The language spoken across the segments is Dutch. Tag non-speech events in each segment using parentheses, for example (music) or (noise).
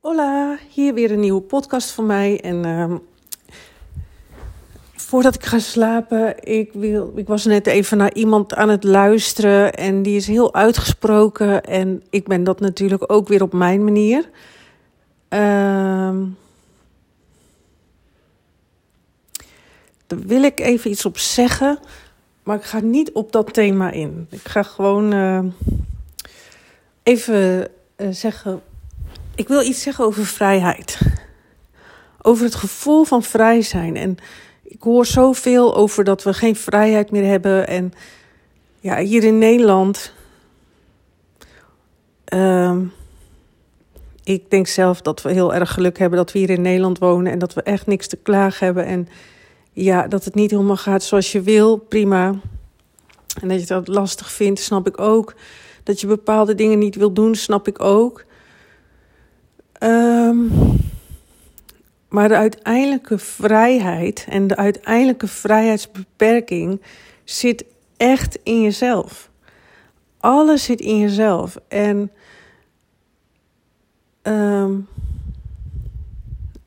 Hola, hier weer een nieuwe podcast van mij. En uh, voordat ik ga slapen, ik, wil, ik was net even naar iemand aan het luisteren. En die is heel uitgesproken. En ik ben dat natuurlijk ook weer op mijn manier. Uh, daar wil ik even iets op zeggen. Maar ik ga niet op dat thema in. Ik ga gewoon uh, even uh, zeggen ik wil iets zeggen over vrijheid. Over het gevoel van vrij zijn. En ik hoor zoveel over dat we geen vrijheid meer hebben. En ja, hier in Nederland. Uh, ik denk zelf dat we heel erg geluk hebben dat we hier in Nederland wonen. En dat we echt niks te klagen hebben. En ja, dat het niet helemaal gaat zoals je wil, prima. En dat je dat lastig vindt, snap ik ook. Dat je bepaalde dingen niet wil doen, snap ik ook. Um, maar de uiteindelijke vrijheid en de uiteindelijke vrijheidsbeperking zit echt in jezelf. Alles zit in jezelf. En um,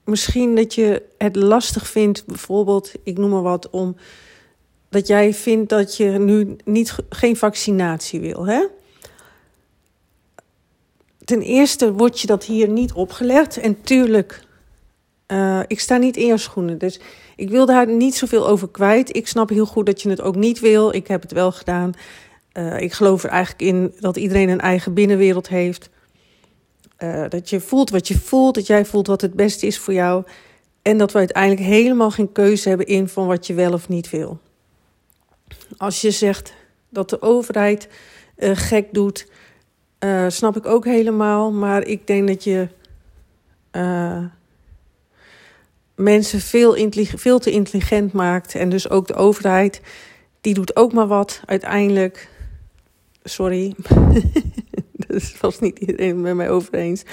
misschien dat je het lastig vindt, bijvoorbeeld, ik noem maar wat, om dat jij vindt dat je nu niet, geen vaccinatie wil. Hè? Ten eerste wordt je dat hier niet opgelegd. En tuurlijk, uh, ik sta niet in jouw schoenen. Dus ik wil daar niet zoveel over kwijt. Ik snap heel goed dat je het ook niet wil. Ik heb het wel gedaan. Uh, ik geloof er eigenlijk in dat iedereen een eigen binnenwereld heeft. Uh, dat je voelt wat je voelt, dat jij voelt wat het beste is voor jou. En dat we uiteindelijk helemaal geen keuze hebben in van wat je wel of niet wil. Als je zegt dat de overheid gek doet, uh, snap ik ook helemaal. Maar ik denk dat je uh, mensen veel, veel te intelligent maakt. En dus ook de overheid, die doet ook maar wat uiteindelijk. Sorry, (laughs) dat is vast niet iedereen met mij over eens.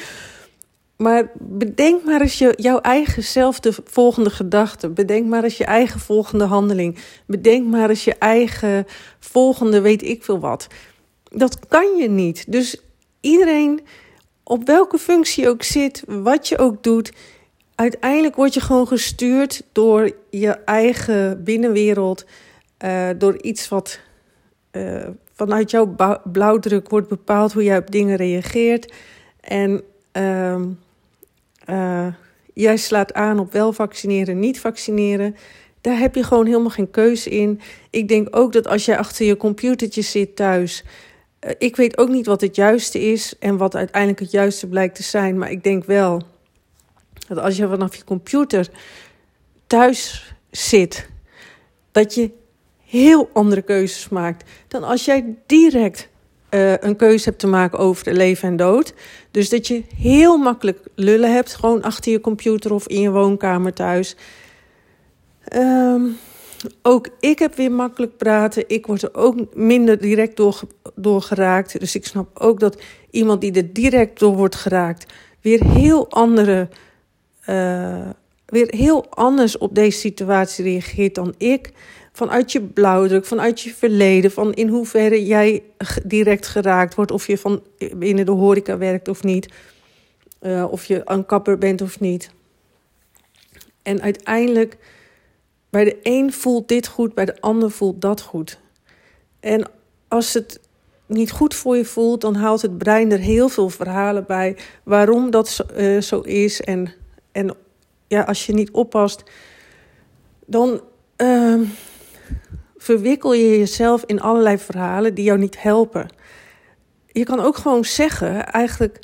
Maar bedenk maar eens je, jouw eigen zelf de volgende gedachte. Bedenk maar eens je eigen volgende handeling. Bedenk maar eens je eigen volgende weet ik veel wat dat kan je niet. Dus iedereen, op welke functie ook zit, wat je ook doet, uiteindelijk word je gewoon gestuurd door je eigen binnenwereld, uh, door iets wat uh, vanuit jouw blauwdruk wordt bepaald hoe jij op dingen reageert. En uh, jij slaat aan op wel vaccineren, niet vaccineren. Daar heb je gewoon helemaal geen keuze in. Ik denk ook dat als jij achter je computertje zit thuis eh, ik weet ook niet wat het juiste is en wat uiteindelijk het juiste blijkt te zijn. Maar ik denk wel dat als je vanaf je computer thuis zit, dat je heel andere keuzes maakt dan als jij direct uh, een keuze hebt te maken over het leven en dood. Dus dat je heel makkelijk lullen hebt, gewoon achter je computer of in je woonkamer thuis. Um, ook ik heb weer makkelijk praten. Ik word er ook minder direct door, door geraakt. Dus ik snap ook dat iemand die er direct door wordt geraakt, weer heel andere. Uh, weer heel anders op deze situatie reageert dan ik. Vanuit je blauwdruk, vanuit je verleden, van in hoeverre jij direct geraakt wordt, of je van binnen de horeca werkt of niet, uh, of je een kapper bent of niet. En uiteindelijk bij de een voelt dit goed, bij de ander voelt dat goed. En als het niet goed voor je voelt, dan haalt het brein er heel veel verhalen bij waarom dat zo, uh, zo is. En, en ja, als je niet oppast, dan uh, verwikkel je jezelf in allerlei verhalen die jou niet helpen. Je kan ook gewoon zeggen, eigenlijk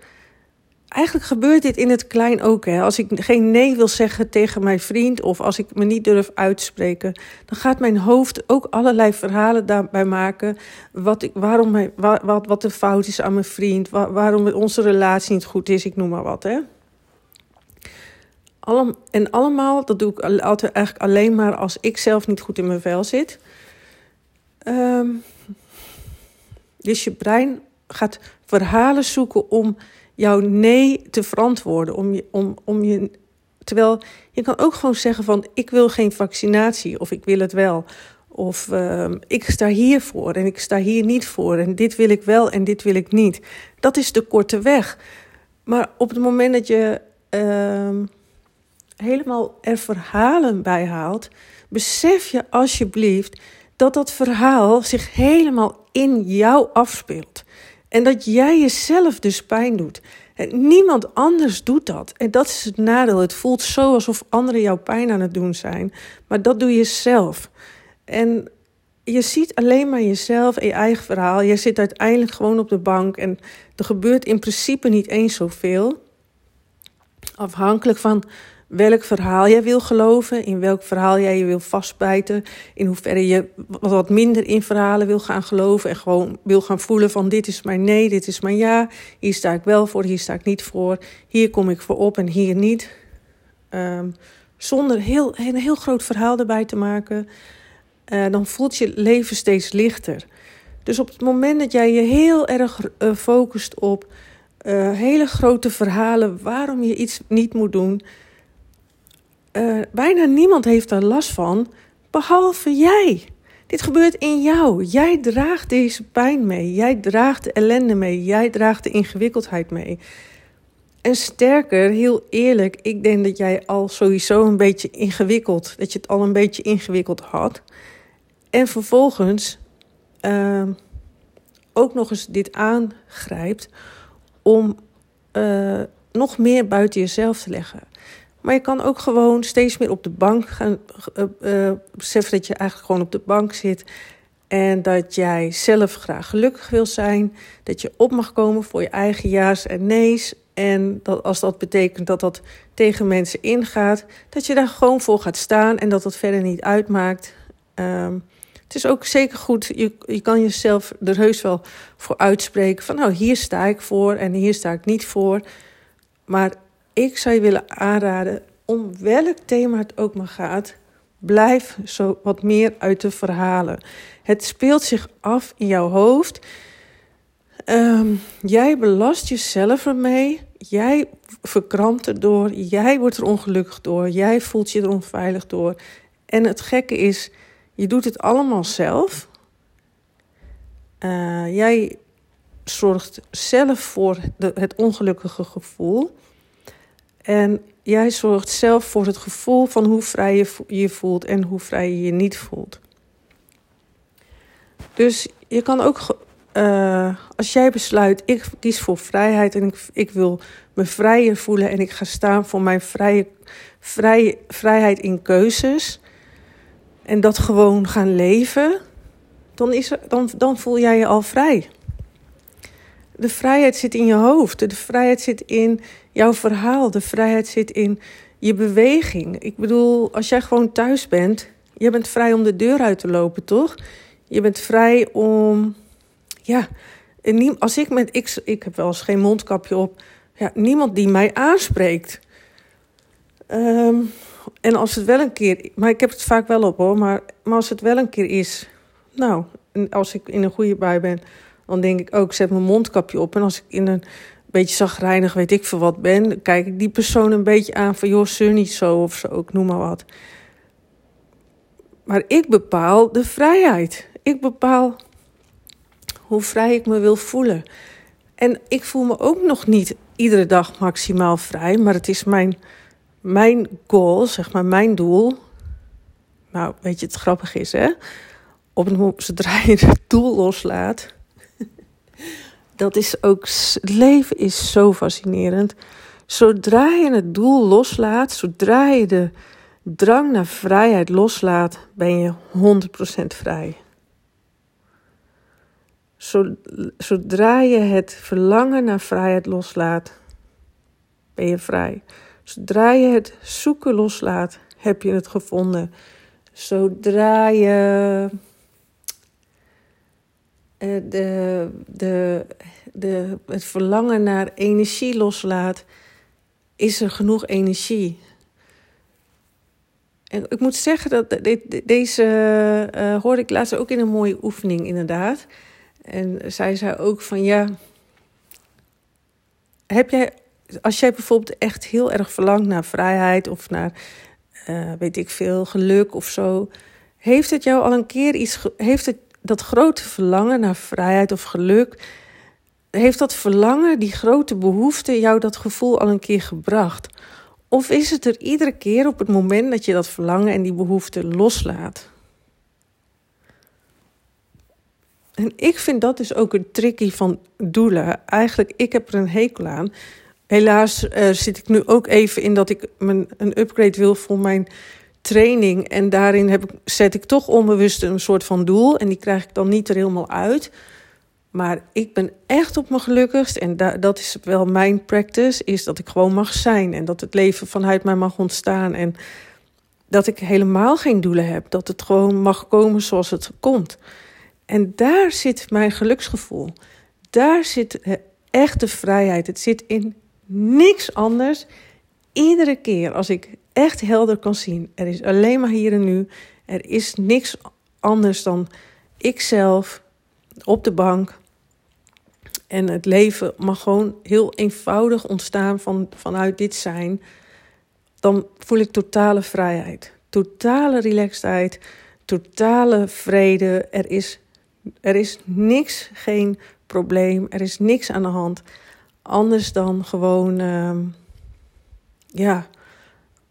eigenlijk gebeurt dit in het klein ook. Hè. Als ik geen nee wil zeggen tegen mijn vriend of als ik me niet durf uitspreken, dan gaat mijn hoofd ook allerlei verhalen daarbij maken. Wat, ik, waarom wat, wat, de fout is aan mijn vriend, waar, waarom onze relatie niet goed is, ik noem maar wat. Hè. En allemaal, dat doe ik altijd eigenlijk alleen maar als ik zelf niet goed in mijn vel zit. Um, dus je brein gaat verhalen zoeken om jouw nee te verantwoorden. Om je, om, om je, terwijl je kan ook gewoon zeggen van ik wil geen vaccinatie of ik wil het wel. Of uh, ik sta hier voor en ik sta hier niet voor. En dit wil ik wel en dit wil ik niet. Dat is de korte weg. Maar op het moment dat je ehm, helemaal er verhalen bij haalt, besef je alsjeblieft dat dat verhaal zich helemaal in jou afspeelt. En dat jij jezelf dus pijn doet. Niemand anders doet dat. En dat is het nadeel. Het voelt zo alsof anderen jouw pijn aan het doen zijn. Maar dat doe je zelf. En je ziet alleen maar jezelf en je eigen verhaal. Je zit uiteindelijk gewoon op de bank en er gebeurt in principe niet eens zoveel. Afhankelijk van welk verhaal jij wil geloven, in welk verhaal jij je wil vastbijten, in hoeverre je wat minder in verhalen wil gaan geloven en gewoon wil gaan voelen van dit is mijn nee, dit is mijn ja, hier sta ik wel voor, hier sta ik niet voor, hier kom ik voor op en hier niet. Um, zonder heel, een heel groot verhaal erbij te maken, uh, dan voelt je leven steeds lichter. Dus op het moment dat jij je heel erg uh, focust op uh, hele grote verhalen waarom je iets niet moet doen, uh, bijna niemand heeft er last van, behalve jij. Dit gebeurt in jou. Jij draagt deze pijn mee. Jij draagt de ellende mee. Jij draagt de ingewikkeldheid mee. En sterker, heel eerlijk, ik denk dat jij al sowieso een beetje ingewikkeld, dat je het al een beetje ingewikkeld had. En vervolgens uh, ook nog eens dit aangrijpt om uh, nog meer buiten jezelf te leggen. Maar je kan ook gewoon steeds meer op de bank gaan uh, beseffen dat je eigenlijk gewoon op de bank zit. En dat jij zelf graag gelukkig wil zijn. Dat je op mag komen voor je eigen ja's en nee's. En dat als dat betekent dat dat tegen mensen ingaat, dat je daar gewoon voor gaat staan en dat dat verder niet uitmaakt. Um, het is ook zeker goed, je, je kan jezelf er heus wel voor uitspreken van nou hier sta ik voor en hier sta ik niet voor. Maar ik zou je willen aanraden, om welk thema het ook maar gaat, blijf zo wat meer uit de verhalen. Het speelt zich af in jouw hoofd. Um, jij belast jezelf ermee. Jij verkrampt erdoor. Jij wordt er ongelukkig door. Jij voelt je er onveilig door. En het gekke is, je doet het allemaal zelf. Uh, jij zorgt zelf voor de, het ongelukkige gevoel. En jij zorgt zelf voor het gevoel van hoe vrij je je voelt en hoe vrij je je niet voelt. Dus je kan ook, uh, als jij besluit, ik kies voor vrijheid en ik, ik wil me vrijer voelen en ik ga staan voor mijn vrije, vrije, vrijheid in keuzes en dat gewoon gaan leven, dan, is dan, dan voel jij je al vrij. De vrijheid zit in je hoofd. De vrijheid zit in jouw verhaal. De vrijheid zit in je beweging. Ik bedoel, als jij gewoon thuis bent, je bent vrij om de deur uit te lopen, toch? Je bent vrij om. Ja, als ik met. Ik, ik heb wel eens geen mondkapje op. Ja, niemand die mij aanspreekt. Um, en als het wel een keer. Maar ik heb het vaak wel op hoor. Maar, maar als het wel een keer is. Nou, als ik in een goede bui ben dan denk ik ook, zet mijn mondkapje op. En als ik in een beetje zagrijnig, weet ik veel wat ben, kijk ik die persoon een beetje aan van, joh, zeur niet zo of zo, ik noem maar wat. Maar ik bepaal de vrijheid. Ik bepaal hoe vrij ik me wil voelen. En ik voel me ook nog niet iedere dag maximaal vrij, maar het is mijn, mijn goal, zeg maar, mijn doel. Nou, weet je, het grappig is, hè? Op het, zodra je het doel loslaat, dat is ook, het leven is zo fascinerend. Zodra je het doel loslaat, zodra je de drang naar vrijheid loslaat, ben je 100% vrij. Zodra je het verlangen naar vrijheid loslaat, ben je vrij. Zodra je het zoeken loslaat, heb je het gevonden. Zodra je de, de, de, het verlangen naar energie loslaat, is er genoeg energie. En ik moet zeggen dat deze uh, hoorde ik laatst ook in een mooie oefening, inderdaad. En zij zei ook van ja, heb jij, als jij bijvoorbeeld echt heel erg verlangt naar vrijheid of naar, uh, weet ik veel, geluk of zo, heeft het jou al een keer iets, heeft het dat grote verlangen naar vrijheid of geluk, heeft dat verlangen, die grote behoefte, jou dat gevoel al een keer gebracht? Of is het er iedere keer op het moment dat je dat verlangen en die behoefte loslaat? En ik vind dat dus ook een tricky van doelen. Eigenlijk, ik heb er een hekel aan. Helaas uh, zit ik nu ook even in dat ik mijn, een upgrade wil voor mijn training. En daarin heb ik, zet ik toch onbewust een soort van doel. En die krijg ik dan niet er helemaal uit. Maar ik ben echt op mijn gelukkigst. En da dat is wel mijn practice. Is dat ik gewoon mag zijn. En dat het leven vanuit mij mag ontstaan. En dat ik helemaal geen doelen heb. Dat het gewoon mag komen zoals het komt. En daar zit mijn geluksgevoel. Daar zit echte vrijheid. Het zit in niks anders. Iedere keer als ik echt helder kan zien, er is alleen maar hier en nu. Er is niks anders dan ikzelf op de bank. En het leven mag gewoon heel eenvoudig ontstaan van, vanuit dit zijn. Dan voel ik totale vrijheid, totale relaxedheid, totale vrede. Er is er is niks, geen probleem, er is niks aan de hand. Anders dan gewoon, uh, ja,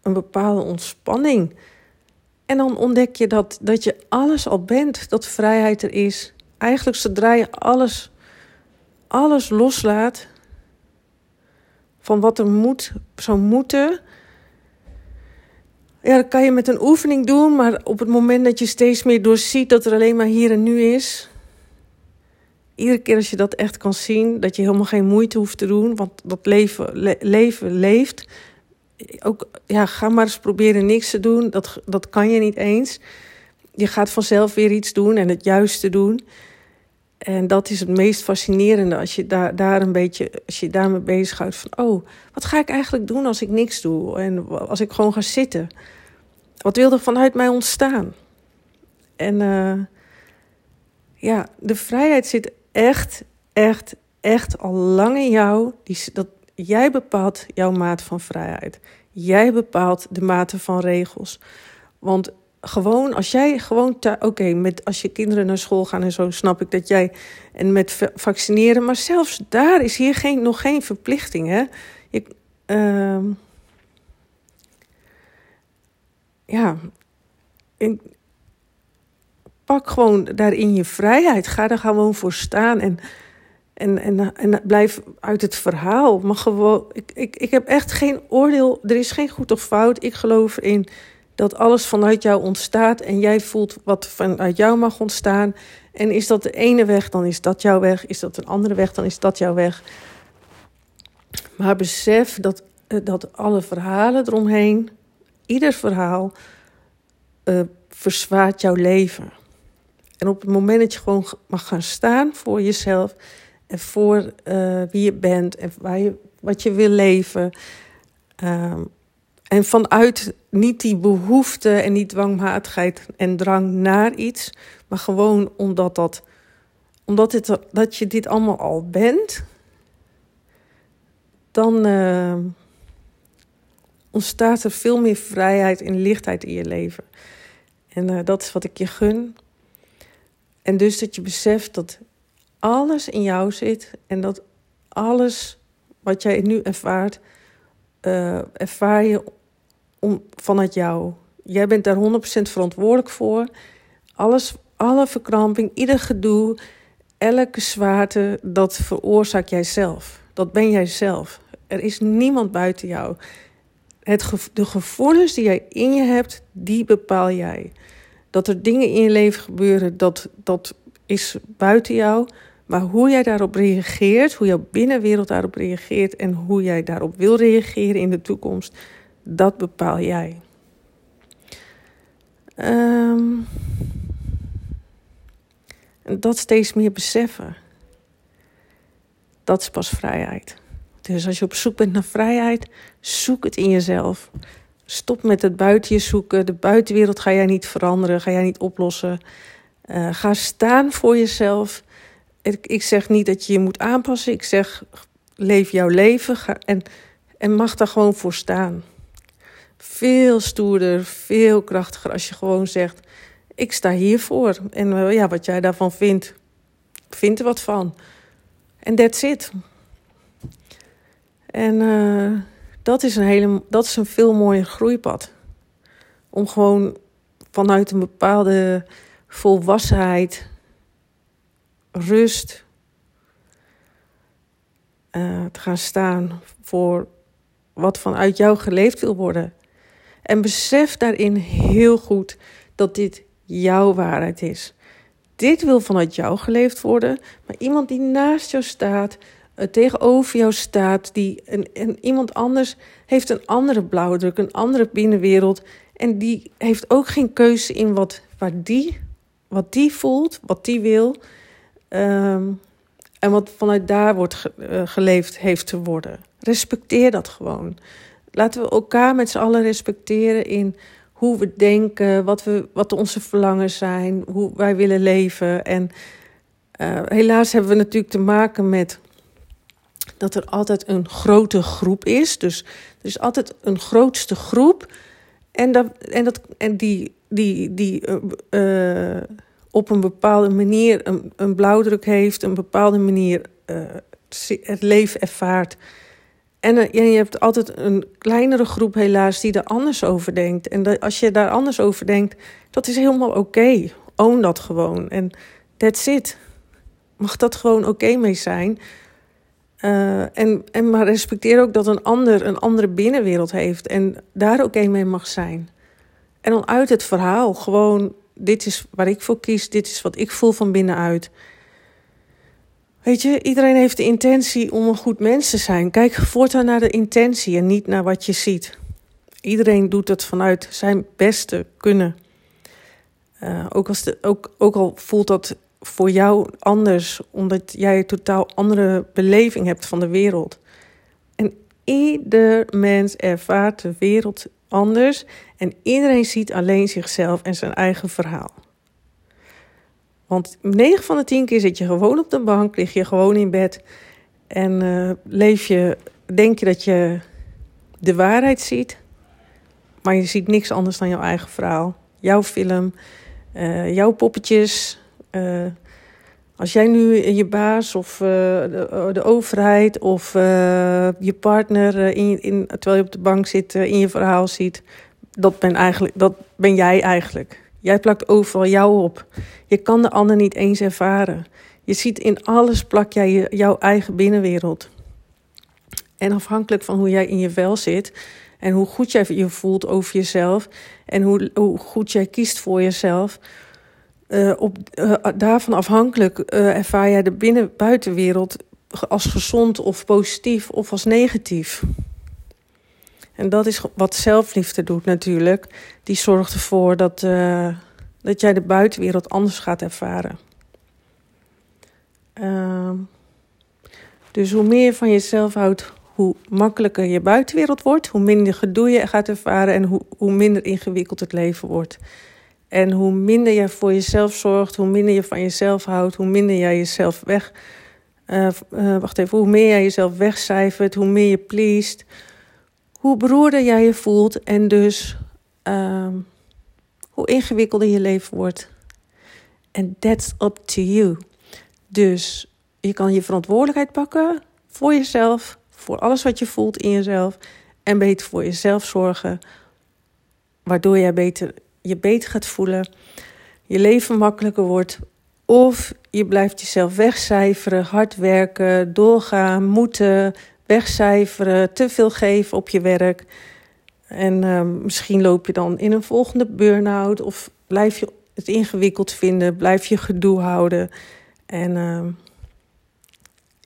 een bepaalde ontspanning. En dan ontdek je dat, dat je alles al bent, dat vrijheid er is. Eigenlijk zodra je alles, alles loslaat van wat er moet, zou moeten, ja, dat kan je met een oefening doen, maar op het moment dat je steeds meer doorziet dat er alleen maar hier en nu is. Iedere keer als je dat echt kan zien, dat je helemaal geen moeite hoeft te doen, want dat leven, leven leeft. Ook, ja, ga maar eens proberen niks te doen, dat, dat kan je niet eens. Je gaat vanzelf weer iets doen en het juiste doen. En dat is het meest fascinerende als je daar, daar een beetje, als je daarmee bezighoudt van, oh, wat ga ik eigenlijk doen als ik niks doe? En als ik gewoon ga zitten? Wat wil er vanuit mij ontstaan? En uh, ja, de vrijheid zit echt, echt, echt al lang in jou. Die, dat, jij bepaalt jouw mate van vrijheid. Jij bepaalt de mate van regels. Want gewoon, als jij gewoon, oké, met als je kinderen naar school gaan en zo, snap ik dat jij, en met vaccineren, maar zelfs daar is hier geen, nog geen verplichting, hè? Uh, ja, pak gewoon daarin je vrijheid, ga er gewoon voor staan en. En, en, en blijf uit het verhaal. Maar gewoon, ik, ik, ik heb echt geen oordeel. Er is geen goed of fout. Ik geloof erin dat alles vanuit jou ontstaat en jij voelt wat vanuit jou mag ontstaan. En is dat de ene weg, dan is dat jouw weg. Is dat een andere weg, dan is dat jouw weg. Maar besef dat, eh, dat alle verhalen eromheen, ieder verhaal, uh, verzwaart jouw leven. En op het moment dat je gewoon mag gaan staan voor jezelf en voor uh, wie je bent en waar je, wat je wil leven. Uh, en vanuit niet die behoefte en die dwangmatigheid en drang naar iets, maar gewoon omdat, dat, omdat het, dat je dit allemaal al bent, dan uh, ontstaat er veel meer vrijheid en lichtheid in je leven. En uh, dat is wat ik je gun. En dus dat je beseft dat alles in jou zit en dat alles wat jij nu ervaart, uh, ervaar je om, vanuit jou. Jij bent daar 100% verantwoordelijk voor. Alles, alle verkramping, ieder gedoe, elke zwaarte, dat veroorzaak jij zelf. Dat ben jij zelf. Er is niemand buiten jou. Het, de gevoelens die jij in je hebt, die bepaal jij. Dat er dingen in je leven gebeuren, dat, dat is buiten jou. Maar hoe jij daarop reageert, hoe jouw binnenwereld daarop reageert en hoe jij daarop wil reageren in de toekomst, dat bepaal jij. En dat steeds meer beseffen. Dat is pas vrijheid. Dus als je op zoek bent naar vrijheid, zoek het in jezelf. Stop met het buiten je zoeken. De buitenwereld ga jij niet veranderen, ga jij niet oplossen. Uh, ga staan voor jezelf. Ik, zeg niet dat je je moet aanpassen. Ik zeg, leef jouw leven en, en mag daar gewoon voor staan veel stoerder, veel krachtiger als je gewoon zegt: Ik sta hiervoor. En uh, ja, wat jij daarvan vindt, vind er wat van. En that's it. En uh, dat is een hele, dat is een veel mooier groeipad. Om gewoon vanuit een bepaalde volwassenheid, rust uh, te gaan staan voor wat vanuit jou geleefd wil worden. En besef daarin heel goed dat dit jouw waarheid is. Dit wil vanuit jou geleefd worden, maar iemand die naast jou staat, uh, tegenover jou staat, die en, en iemand anders heeft een andere blauwdruk, een andere binnenwereld. En die heeft ook geen keuze in wat, waar die, wat die voelt, wat die wil. Um, en wat vanuit daar wordt uh, geleefd heeft te worden. Respecteer dat gewoon. Laten we elkaar met z'n allen respecteren in hoe we denken, wat, we, wat onze verlangens zijn, hoe wij willen leven. En uh, helaas hebben we natuurlijk te maken met dat er altijd een grote groep is. Dus er is altijd een grootste groep. En, dat, en, dat, en die, die, die uh, op een bepaalde manier een, een blauwdruk heeft, een bepaalde manier uh, het leven ervaart. En, uh, je hebt altijd een kleinere groep helaas die er anders over denkt. En dat, als je daar anders over denkt, dat is helemaal oké. Okay. Own dat gewoon. En that's it. Mag dat gewoon oké mee zijn. Uh, en, en maar respecteer ook dat een ander een andere binnenwereld heeft. En daar oké okay mee mag zijn. En dan uit het verhaal gewoon dit is waar ik voor kies, dit is wat ik voel van binnenuit. Weet je, iedereen heeft de intentie om een goed mens te zijn. Kijk voortaan naar de intentie en niet naar wat je ziet. Iedereen doet het vanuit zijn beste kunnen. Uh, ook, als de, ook, ook al voelt dat voor jou anders, omdat jij een totaal andere beleving hebt van de wereld. Ieder mens ervaart de wereld anders en iedereen ziet alleen zichzelf en zijn eigen verhaal. Want 9 van de 10 keer zit je gewoon op de bank, lig je gewoon in bed en uh, leef je, denk je dat je de waarheid ziet, maar je ziet niks anders dan jouw eigen verhaal, jouw film, uh, jouw poppetjes. Uh, als jij nu je baas of de, de, overheid of je partner in, in, terwijl je op de bank zit in je verhaal ziet, dat ben, eigenlijk, dat ben jij eigenlijk. Jij plakt overal jou op. Je kan de ander niet eens ervaren. Je ziet in alles plak jij jouw eigen binnenwereld. En afhankelijk van hoe jij in je vel zit en hoe goed jij je voelt over jezelf en hoe, hoe goed jij kiest voor jezelf, uh, op, uh, daarvan afhankelijk uh, ervaar jij de binnen-buitenwereld als gezond of positief of als negatief. En dat is wat zelfliefde doet natuurlijk. Die zorgt ervoor dat, dat jij de buitenwereld anders gaat ervaren. Uh, dus hoe meer je van jezelf houdt, hoe makkelijker je buitenwereld wordt, hoe minder gedoe je gaat ervaren en hoe, hoe minder ingewikkeld het leven wordt. En hoe minder je voor jezelf zorgt, hoe minder je van jezelf houdt, hoe minder jij jezelf weg. Uh, uh, wacht even, hoe meer jij jezelf wegcijfert, hoe meer je pleest, hoe beroerder jij je voelt en dus um, hoe ingewikkelder je leven wordt. En that's up to you. Dus je kan je verantwoordelijkheid pakken voor jezelf, voor alles wat je voelt in jezelf en beter voor jezelf zorgen, waardoor jij beter, je beter gaat voelen, je leven makkelijker wordt. Of je blijft jezelf wegcijferen, hard werken, doorgaan, moeten, wegcijferen, te veel geven op je werk. En uh, misschien loop je dan in een volgende burn-out of blijf je het ingewikkeld vinden, blijf je gedoe houden. En uh,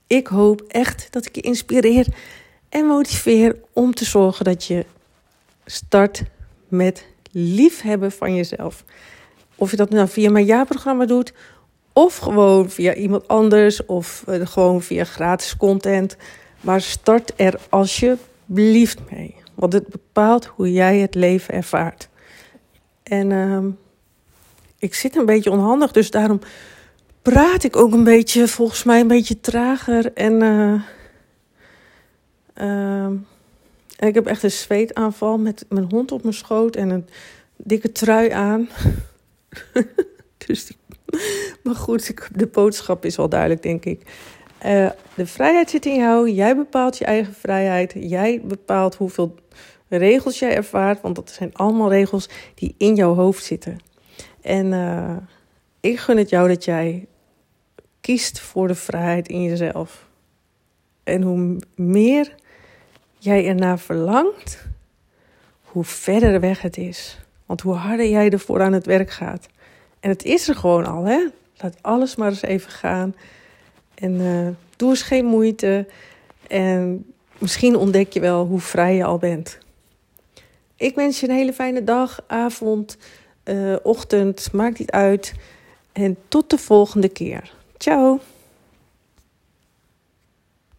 ik hoop echt dat ik je inspireer en motiveer om te zorgen dat je start met liefhebben van jezelf. Of je dat nou via mijn jaarprogramma doet, of gewoon via iemand anders, of uh, gewoon via gratis content. Maar start er alsjeblieft mee. Want het bepaalt hoe jij het leven ervaart. En uh, ik zit een beetje onhandig, dus daarom praat ik ook een beetje, volgens mij een beetje trager. En, uh, uh, ik heb echt een zweetaanval met mijn hond op mijn schoot en een dikke trui aan. (laughs) dus maar goed, de boodschap is wel duidelijk, denk ik. Uh, de vrijheid zit in jou. Jij bepaalt je eigen vrijheid. Jij bepaalt hoeveel regels jij ervaart. Want dat zijn allemaal regels die in jouw hoofd zitten. En uh, ik gun het jou dat jij kiest voor de vrijheid in jezelf. En hoe meer jij ernaar verlangt, hoe verder weg het is. Want hoe harder jij ervoor aan het werk gaat. En het is er gewoon al, hè? Laat alles maar eens even gaan. En uh, doe eens geen moeite. En misschien ontdek je wel hoe vrij je al bent. Ik wens je een hele fijne dag, avond, uh, ochtend, maakt niet uit. En tot de volgende keer. Ciao!